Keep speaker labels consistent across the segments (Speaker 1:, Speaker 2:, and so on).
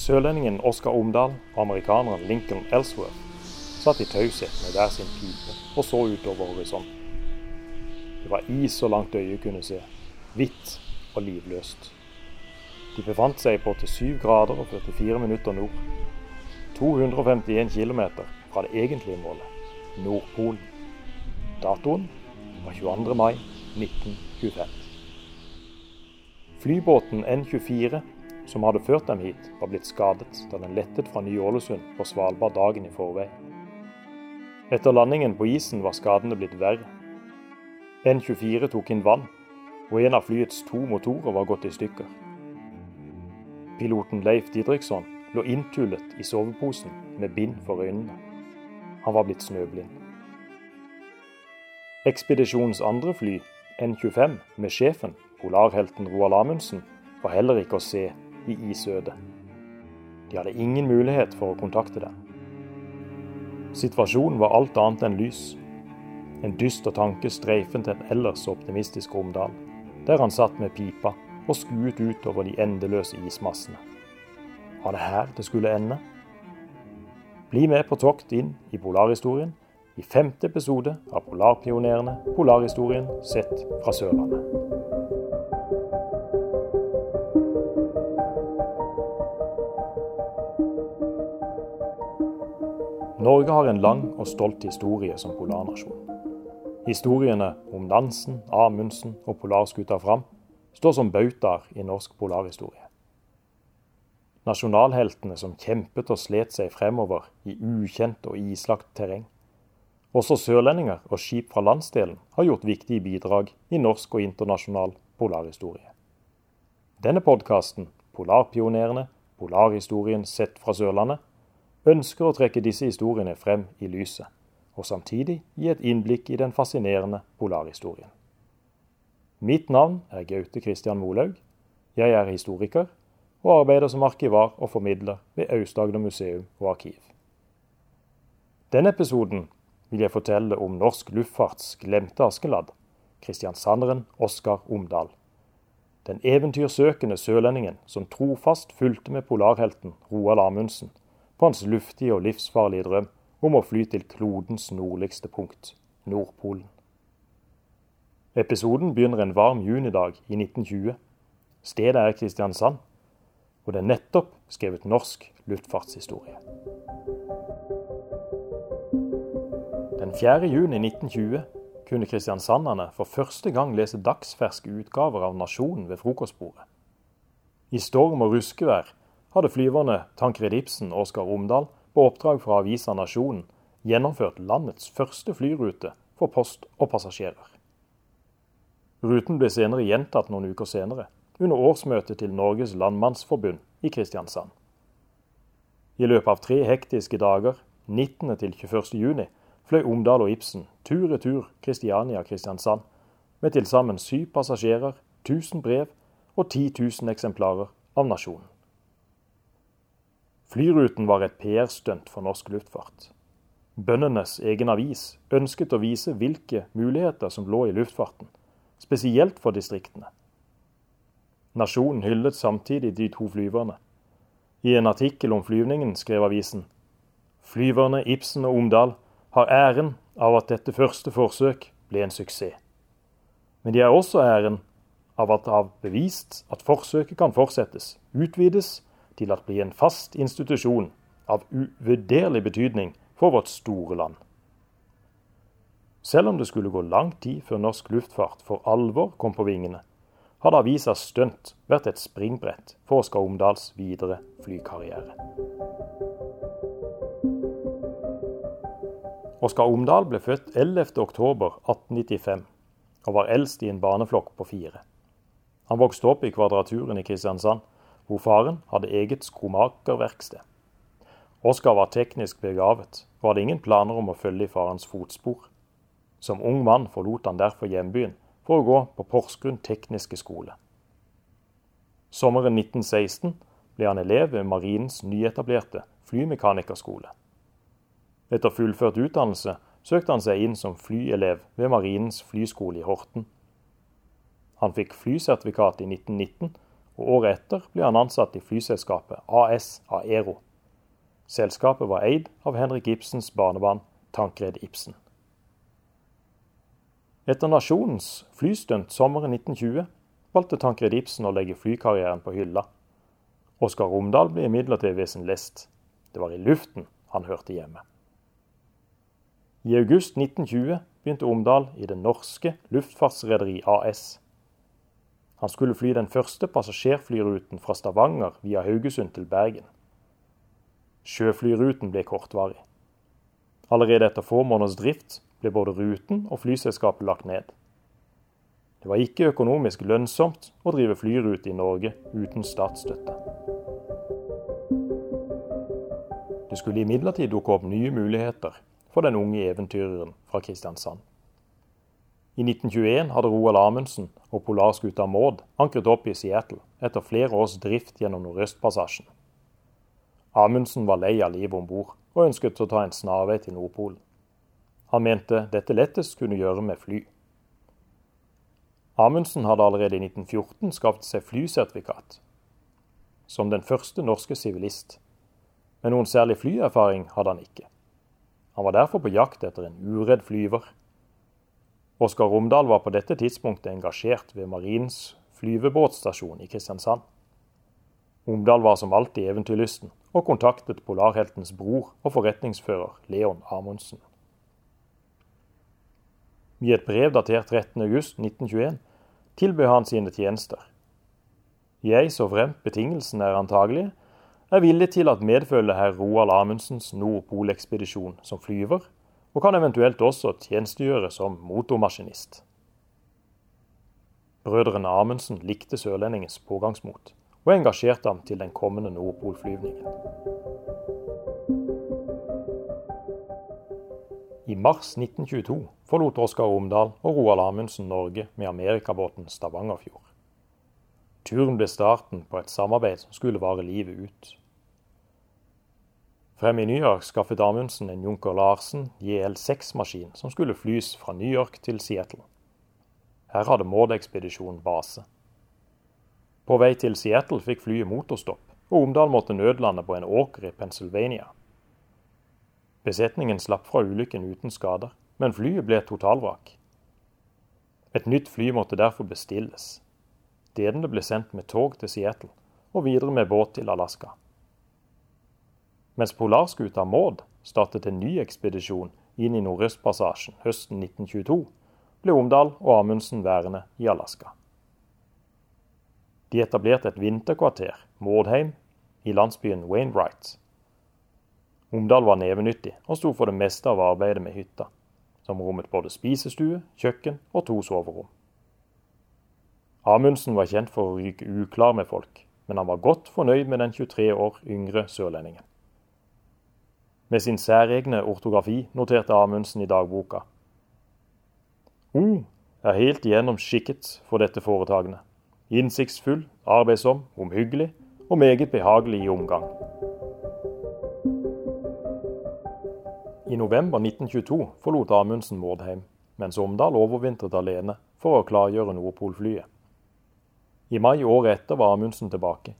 Speaker 1: Sørlendingen Oskar Omdal og amerikaneren Lincoln Ellsworth satt i taushet med hver sin pipe og så utover horisonten. Det var is så langt øyet kunne se, hvitt og livløst. De befant seg på 87 grader og 44 minutter nord. 251 km fra det egentlige målet, Nordpolen. Datoen var 22. mai 1925. Flybåten N24 som hadde ført dem hit, var blitt skadet da den lettet fra Ny-Ålesund på Svalbard dagen i forveien. Etter landingen på isen var skadene blitt verre. N24 tok inn vann, og en av flyets to motorer var gått i stykker. Piloten Leif Didriksson lå inntullet i soveposen med bind for øynene. Han var blitt snøblind. Ekspedisjonens andre fly, N25, med sjefen, polarhelten Roald Amundsen, var heller ikke å se i isødet. De hadde ingen mulighet for å kontakte dem. Situasjonen var alt annet enn lys. En dyster tanke streifet en ellers optimistisk Romdal, der han satt med pipa og skuet utover de endeløse ismassene. Var det her det skulle ende? Bli med på tokt inn i polarhistorien i femte episode av Polarpionerene polarhistorien sett fra Sørlandet. Norge har en lang og stolt historie som polarnasjon. Historiene om Nansen, Amundsen og polarskuta Fram står som bautaer i norsk polarhistorie. Nasjonalheltene som kjempet og slet seg fremover i ukjent og islagt terreng. Også sørlendinger og skip fra landsdelen har gjort viktige bidrag i norsk og internasjonal polarhistorie. Denne podkasten, Polarpionerene, polarhistorien sett fra Sørlandet, ønsker å trekke disse historiene frem i lyset, og samtidig gi et innblikk i den fascinerende polarhistorien. Mitt navn er Gaute Christian Molaug. Jeg er historiker og arbeider som arkivar og formidler ved Aust-Agder museum og arkiv. Denne episoden vil jeg fortelle om norsk luftfarts glemte Askeladd, kristiansanderen Oskar Omdal. Den eventyrsøkende sørlendingen som trofast fulgte med polarhelten Roald Amundsen på hans luftige og livsfarlige drøm om å fly til klodens nordligste punkt, Nordpolen. Episoden begynner en varm junidag i 1920. Stedet er Kristiansand, og det er nettopp skrevet norsk luftfartshistorie. Den 4. juni 1920 kunne kristiansanderne for første gang lese dagsferske utgaver av Nasjonen ved frokostbordet. I storm og ruskevær hadde flyverne Tankred Ibsen og Oskar Omdal på oppdrag fra avisa Nasjonen gjennomført landets første flyrute for post og passasjerer. Ruten ble senere gjentatt noen uker senere, under årsmøtet til Norges Landmannsforbund i Kristiansand. I løpet av tre hektiske dager, 19. til 21. juni, fløy Omdal og Ibsen tur-retur Kristiania-Kristiansand med til sammen syv passasjerer, 1000 brev og 10 000 eksemplarer av Nasjonen. Flyruten var et PR-stunt for norsk luftfart. Bøndenes egen avis ønsket å vise hvilke muligheter som lå i luftfarten, spesielt for distriktene. Nasjonen hyllet samtidig de to flyverne. I en artikkel om flyvningen skrev avisen Flyverne Ibsen og Omdal har æren av at dette første forsøk ble en suksess. Men de har også æren av at det har bevist at forsøket kan fortsettes, utvides til å bli en fast institusjon av uvurderlig betydning for vårt store land. Selv om det skulle gå lang tid før norsk luftfart for alvor kom på vingene, hadde avisas stunt vært et springbrett for Oskar Omdals videre flykarriere. Oskar Omdal ble født 11.10.1895 og var eldst i en barneflokk på fire. Han vokste opp i Kvadraturen i Kristiansand hvor faren hadde eget skomakerverksted. Oskar var teknisk begavet og hadde ingen planer om å følge i farens fotspor. Som ung mann forlot han derfor hjembyen for å gå på Porsgrunn tekniske skole. Sommeren 1916 ble han elev ved Marinens nyetablerte flymekanikerskole. Etter fullført utdannelse søkte han seg inn som flyelev ved Marinens flyskole i Horten. Han fikk flysertifikat i 1919 og året etter ble han ansatt i flyselskapet AS Aero. Selskapet var eid av Henrik Ibsens barnebarn Tankred Ibsen. Etter nasjonens flystunt sommeren 1920 valgte Tankred Ibsen å legge flykarrieren på hylla. Oskar Romdal ble imidlertid ved sin lest. Det var i luften han hørte hjemme. I august 1920 begynte Omdal i det norske luftfartsrederi AS. Han skulle fly den første passasjerflyruten fra Stavanger via Haugesund til Bergen. Sjøflyruten ble kortvarig. Allerede etter få måneders drift ble både ruten og flyselskapet lagt ned. Det var ikke økonomisk lønnsomt å drive flyrute i Norge uten statsstøtte. Det skulle imidlertid dukke opp nye muligheter for den unge eventyreren fra Kristiansand. I 1921 hadde Roald Amundsen og polarskuta Maud ankret opp i Seattle etter flere års drift gjennom Nordøstpassasjen. Amundsen var lei av livet om bord og ønsket å ta en snarvei til Nordpolen. Han mente dette lettest kunne gjøre med fly. Amundsen hadde allerede i 1914 skaffet seg flysertifikat, som den første norske sivilist. Men noen særlig flyerfaring hadde han ikke. Han var derfor på jakt etter en uredd flyver. Oskar Romdal var på dette tidspunktet engasjert ved Marins flyvebåtstasjon i Kristiansand. Omdal var som alltid eventyrlysten, og kontaktet polarheltens bror og forretningsfører Leon Amundsen. I et brev datert 13.8.1921 tilbød han sine tjenester. Jeg, så fremt betingelsene er antagelige, er villig til at medfølge herr Roald Amundsens Nordpolekspedisjon som flyver, og kan eventuelt også tjenestegjøre som motormaskinist. Brødrene Amundsen likte sørlendingens pågangsmot, og engasjerte ham til den kommende Nordpolflyvningen. I mars 1922 forlot Oskar Omdal og Roald Amundsen Norge med amerikabåten Stavangerfjord. Turen ble starten på et samarbeid som skulle vare livet ut. Frem i New York skaffet Amundsen en Junker Larsen JL6-maskin som skulle flys fra New York til Seattle. Her hadde Maud-ekspedisjonen base. På vei til Seattle fikk flyet motorstopp, og Omdal måtte nødlande på en åker i Pennsylvania. Besetningen slapp fra ulykken uten skader, men flyet ble totalvrak. Et nytt fly måtte derfor bestilles. Delene ble sendt med tog til Seattle og videre med båt til Alaska. Mens polarskuta Maud startet en ny ekspedisjon inn i Nordøstpassasjen høsten 1922, ble Omdal og Amundsen værende i Alaska. De etablerte et vinterkvarter, Maudheim, i landsbyen Wainwright. Omdal var nevenyttig og sto for det meste av arbeidet med hytta, som rommet både spisestue, kjøkken og to soverom. Amundsen var kjent for å ryke uklar med folk, men han var godt fornøyd med den 23 år yngre sørlendingen. Med sin særegne ortografi noterte Amundsen i dagboka. O er helt igjennom skikket for dette foretagende. Innsiktsfull, arbeidsom, omhyggelig og meget behagelig i omgang. I november 1922 forlot Amundsen Mårdheim, mens Omdal overvintret alene for å klargjøre Nordpolflyet. I mai året etter var Amundsen tilbake.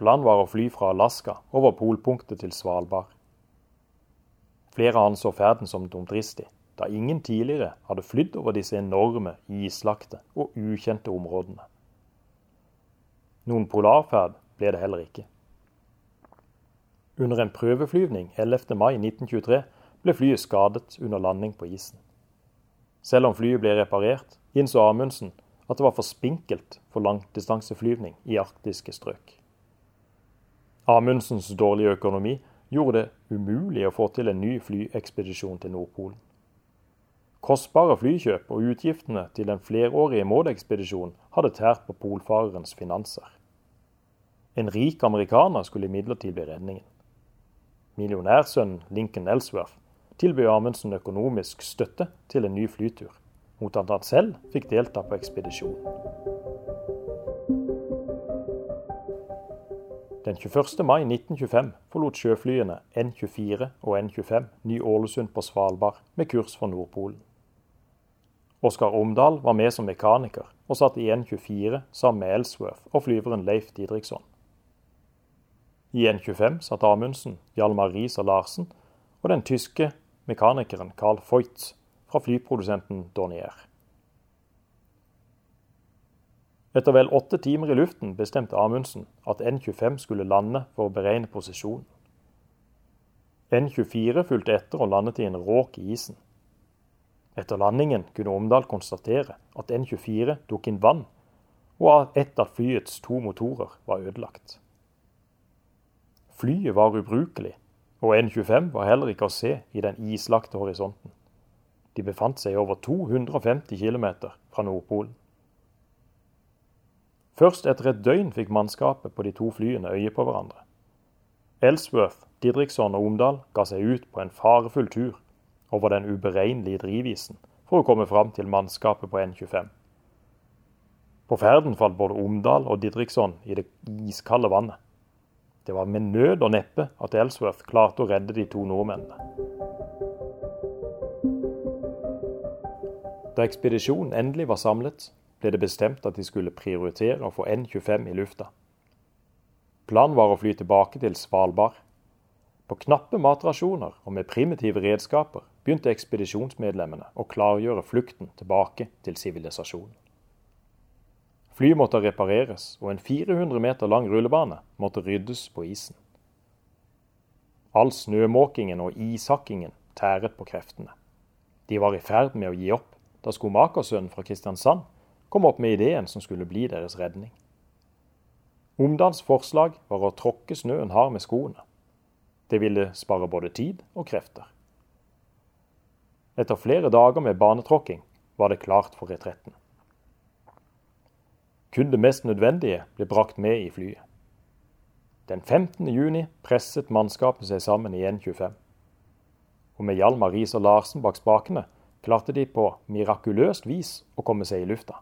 Speaker 1: Planen var å fly fra Alaska over polpunktet til Svalbard. Flere anså ferden som dumdristig, da ingen tidligere hadde flydd over disse enorme, islagte og ukjente områdene. Noen polarferd ble det heller ikke. Under en prøveflyvning 11. mai 1923 ble flyet skadet under landing på isen. Selv om flyet ble reparert, innså Amundsen at det var for spinkelt for langdistanseflyvning i arktiske strøk. Amundsens dårlige økonomi gjorde det umulig å få til en ny flyekspedisjon til Nordpolen. Kostbare flykjøp og utgiftene til den flerårige Maud-ekspedisjonen hadde tært på polfarerens finanser. En rik amerikaner skulle imidlertid bli redningen. Millionærsønnen Lincoln Elsworth tilbød Amundsen økonomisk støtte til en ny flytur, mot at han selv fikk delta på ekspedisjonen. Den 21. mai 1925 forlot sjøflyene N24 og N25 Ny-Ålesund på Svalbard med kurs for Nordpolen. Oskar Omdal var med som mekaniker og satt i N24 sammen med Elsworth og flyveren Leif Didriksson. I N25 satt Amundsen, Hjalmar Riis og Larsen og den tyske mekanikeren Carl Voigt fra flyprodusenten Dornier. Etter vel åtte timer i luften bestemte Amundsen at N25 skulle lande for å beregne posisjonen. N24 fulgte etter og landet i en råk i isen. Etter landingen kunne Omdal konstatere at N24 tok inn vann, og at ett av flyets to motorer var ødelagt. Flyet var ubrukelig, og N25 var heller ikke å se i den islagte horisonten. De befant seg over 250 km fra Nordpolen. Først etter et døgn fikk mannskapet på de to flyene øye på hverandre. Ellsworth, Didriksson og Omdal ga seg ut på en farefull tur over den uberegnelige drivisen for å komme fram til mannskapet på N25. På ferden falt både Omdal og Didriksson i det iskalde vannet. Det var med nød og neppe at Ellsworth klarte å redde de to nordmennene. Da ekspedisjonen endelig var samlet, ble det bestemt at de skulle prioritere å få N25 i lufta. Planen var å fly tilbake til Svalbard. På knappe matrasjoner og med primitive redskaper begynte ekspedisjonsmedlemmene å klargjøre flukten tilbake til sivilisasjonen. Flyet måtte repareres, og en 400 meter lang rullebane måtte ryddes på isen. All snømåkingen og ishakkingen tæret på kreftene. De var i ferd med å gi opp da skomakersønnen fra Kristiansand kom opp med ideen som skulle bli deres redning. Omdans forslag var å tråkke snøen hard med skoene. Det ville spare både tid og krefter. Etter flere dager med banetråkking var det klart for retretten. Kun det mest nødvendige ble brakt med i flyet. Den 15. juni presset mannskapet seg sammen i N25. Og med Hjalmar Riis og Larsen bak spakene klarte de på mirakuløst vis å komme seg i lufta.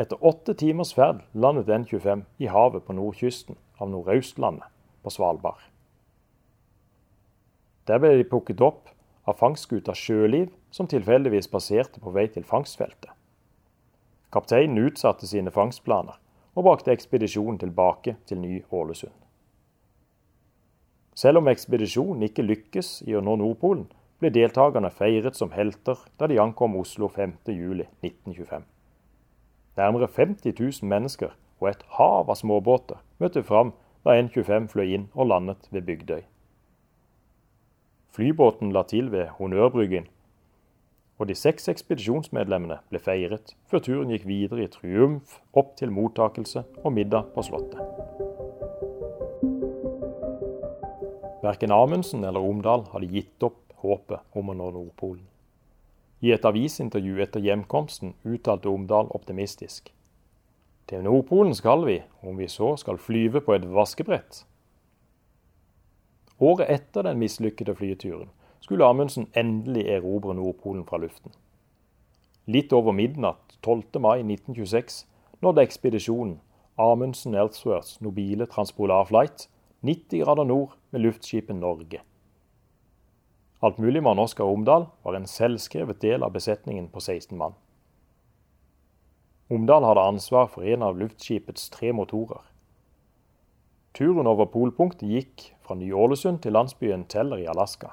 Speaker 1: Etter åtte timers ferd landet N25 i havet på nordkysten av Nordøstlandet på Svalbard. Der ble de plukket opp av fangstskuta Sjøliv, som tilfeldigvis passerte på vei til fangstfeltet. Kapteinen utsatte sine fangstplaner og brakte ekspedisjonen tilbake til Ny-Ålesund. Selv om ekspedisjonen ikke lykkes i å nå Nordpolen, ble deltakerne feiret som helter da de ankom Oslo 5.7.1925. Nærmere 50 000 mennesker og et hav av småbåter møtte fram da N25 fløy inn og landet ved Bygdøy. Flybåten la til ved Honnørbryggen, og de seks ekspedisjonsmedlemmene ble feiret før turen gikk videre i triumf opp til mottakelse og middag på Slottet. Verken Amundsen eller Omdal hadde gitt opp håpet om å nå Nordpolen. I et avisintervju etter hjemkomsten uttalte Omdal optimistisk. Til Nordpolen skal vi, om vi så skal flyve på et vaskebrett. Året etter den mislykkede flyturen skulle Amundsen endelig erobre Nordpolen fra luften. Litt over midnatt 12. mai 1926 nådde ekspedisjonen Amundsen Ellsworths nobile Transpolar Flight 90 grader nord med luftskipet Norge. Altmuligmann Oskar Omdal var en selvskrevet del av besetningen på 16 mann. Omdal hadde ansvar for en av luftskipets tre motorer. Turen over polpunktet gikk fra Ny-Ålesund til landsbyen Teller i Alaska.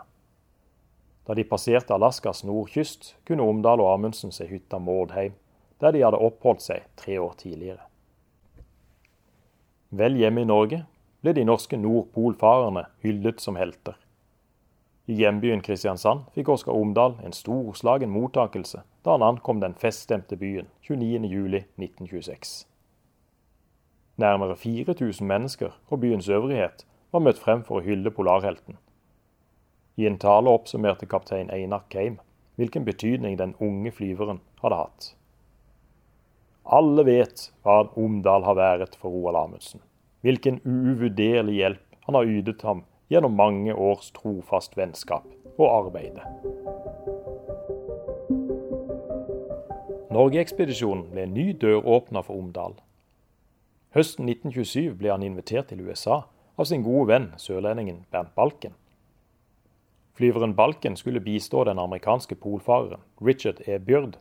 Speaker 1: Da de passerte Alaskas nordkyst, kunne Omdal og Amundsen se hytta Mårdheim, der de hadde oppholdt seg tre år tidligere. Vel hjemme i Norge ble de norske nordpolfarerne hyllet som helter. I hjembyen Kristiansand fikk Oskar Omdal en storslagen mottakelse da han ankom den feststemte byen 29.07.1926. Nærmere 4000 mennesker og byens øvrighet var møtt frem for å hylle polarhelten. I en tale oppsummerte kaptein Einar Keim hvilken betydning den unge flyveren hadde hatt. Alle vet hva Omdal har vært for Roald Amundsen. Hvilken uvurderlig hjelp han har ytet ham gjennom mange års trofast vennskap og arbeide. Norgeekspedisjonen ble en ny døråpner for Omdal. Høsten 1927 ble han invitert til USA av sin gode venn sørlendingen Bernt Balken. Flyveren Balken skulle bistå den amerikanske polfareren Richard E. Byrd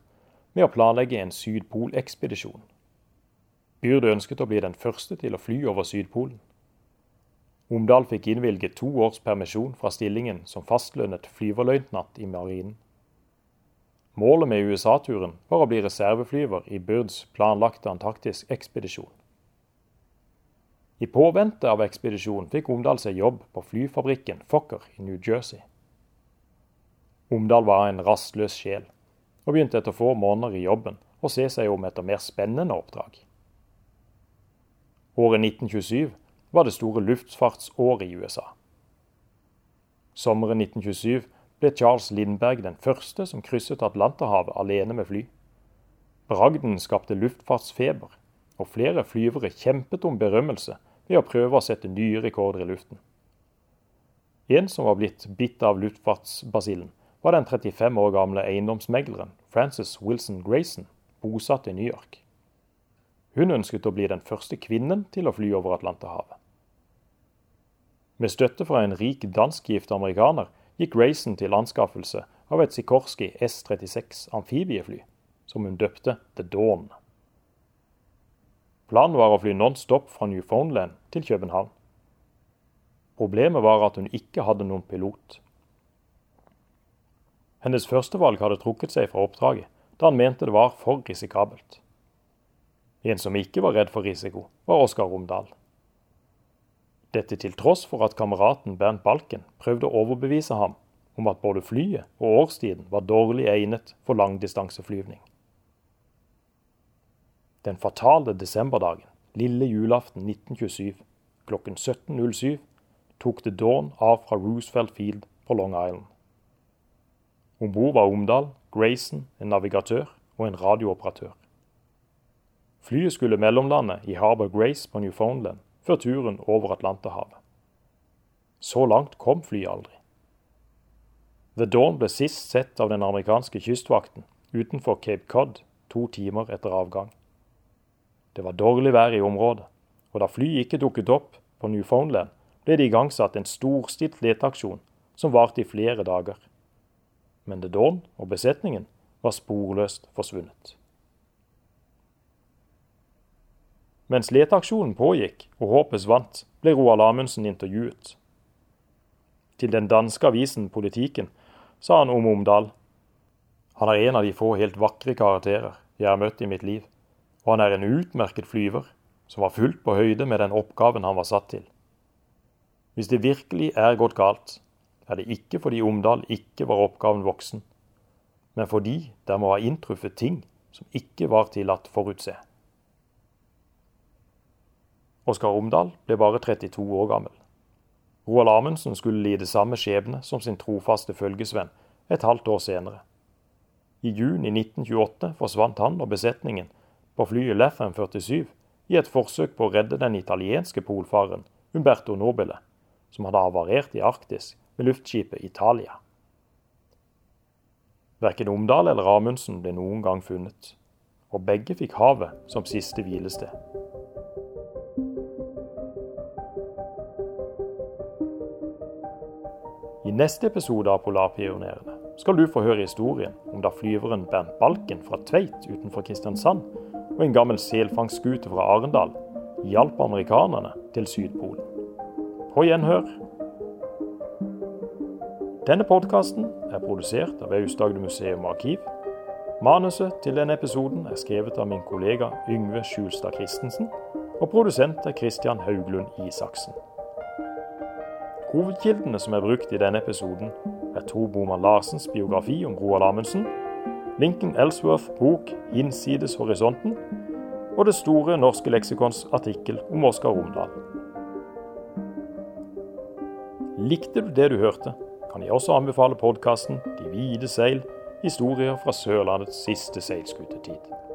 Speaker 1: med å planlegge en sydpolekspedisjon. Byrd ønsket å bli den første til å fly over Sydpolen. Omdal fikk innvilget to års permisjon fra stillingen som fastlønnet flyverløytnant i marinen. Målet med USA-turen var å bli reserveflyver i Byrds planlagte antarktisk ekspedisjon. I påvente av ekspedisjonen fikk Omdal seg jobb på flyfabrikken Fokker i New Jersey. Omdal var en rastløs sjel, og begynte etter få måneder i jobben å se seg om etter mer spennende oppdrag. Året 1927 var det store luftfartsåret i USA. Sommeren 1927 ble Charles Lindberg den første som krysset Atlanterhavet alene med fly. Bragden skapte luftfartsfeber, og flere flyvere kjempet om berømmelse ved å prøve å sette nye rekorder i luften. En som var blitt bitt av luftfartsbasillen, var den 35 år gamle eiendomsmegleren Frances Wilson Grayson, bosatt i New York. Hun ønsket å bli den første kvinnen til å fly over Atlanterhavet. Med støtte fra en rik danskgift amerikaner gikk Raisen til anskaffelse av et Sikorsky S-36 amfibiefly, som hun døpte The Dawn. Planen var å fly nonstop fra Newfoundland til København. Problemet var at hun ikke hadde noen pilot. Hennes førstevalg hadde trukket seg fra oppdraget, da han mente det var for risikabelt. En som ikke var redd for risiko, var Oskar Romdal. Dette til tross for at kameraten Bernt Balken prøvde å overbevise ham om at både flyet og årstiden var dårlig egnet for langdistanseflyvning. Den fatale desemberdagen, lille julaften 1927, klokken 17.07, tok The Dawn av fra Roosevelt Field på Long Island. Om bord var Omdal, Grayson, en navigatør og en radiooperatør. Flyet skulle mellomlande i Harbour Grace på Newfoundland før turen over Atlanterhavet. Så langt kom flyet aldri. The Dawn ble sist sett av den amerikanske kystvakten utenfor Cape Cod to timer etter avgang. Det var dårlig vær i området, og da flyet ikke dukket opp på Newfoundland, ble det igangsatt en storstilt leteaksjon som varte i flere dager. Men The Dawn og besetningen var sporløst forsvunnet. Mens leteaksjonen pågikk og håpet vant, ble Roald Amundsen intervjuet. Til den danske avisen Politiken sa han om Omdal. Han er en av de få helt vakre karakterer jeg har møtt i mitt liv, og han er en utmerket flyver som var fullt på høyde med den oppgaven han var satt til. Hvis det virkelig er gått galt, er det ikke fordi Omdal ikke var oppgaven voksen, men fordi det må ha inntruffet ting som ikke var tillatt forutse. Oskar Omdal ble bare 32 år gammel. Roald Amundsen skulle lide samme skjebne som sin trofaste følgesvenn et halvt år senere. I juni 1928 forsvant han og besetningen på flyet Lefem 47 i et forsøk på å redde den italienske polfareren Umberto Nobile, som hadde havarert i Arktis med luftskipet Italia. Verken Omdal eller Amundsen ble noen gang funnet, og begge fikk havet som siste hvilested. Neste episode av Polarpionerene skal du få høre historien om da flyveren Bernt Balken fra Tveit utenfor Kristiansand og en gammel selfangstskute fra Arendal hjalp amerikanerne til Sydpolen. På gjenhør. Denne podkasten er produsert av Aust-Agder museum og arkiv. Manuset til denne episoden er skrevet av min kollega Yngve Skjulstad Christensen, og produsent er Christian Hauglund Isaksen. Hovedkildene som er brukt i denne episoden, er Tor Boman Larsens biografi om Roald Amundsen, Lincoln Ellsworth bok 'Innsides horisonten' og Det store norske leksikons artikkel om Oskar Romdal. Likte du det du hørte, kan jeg også anbefale podkasten 'De hvite seil historier fra Sørlandets siste seilskutetid'.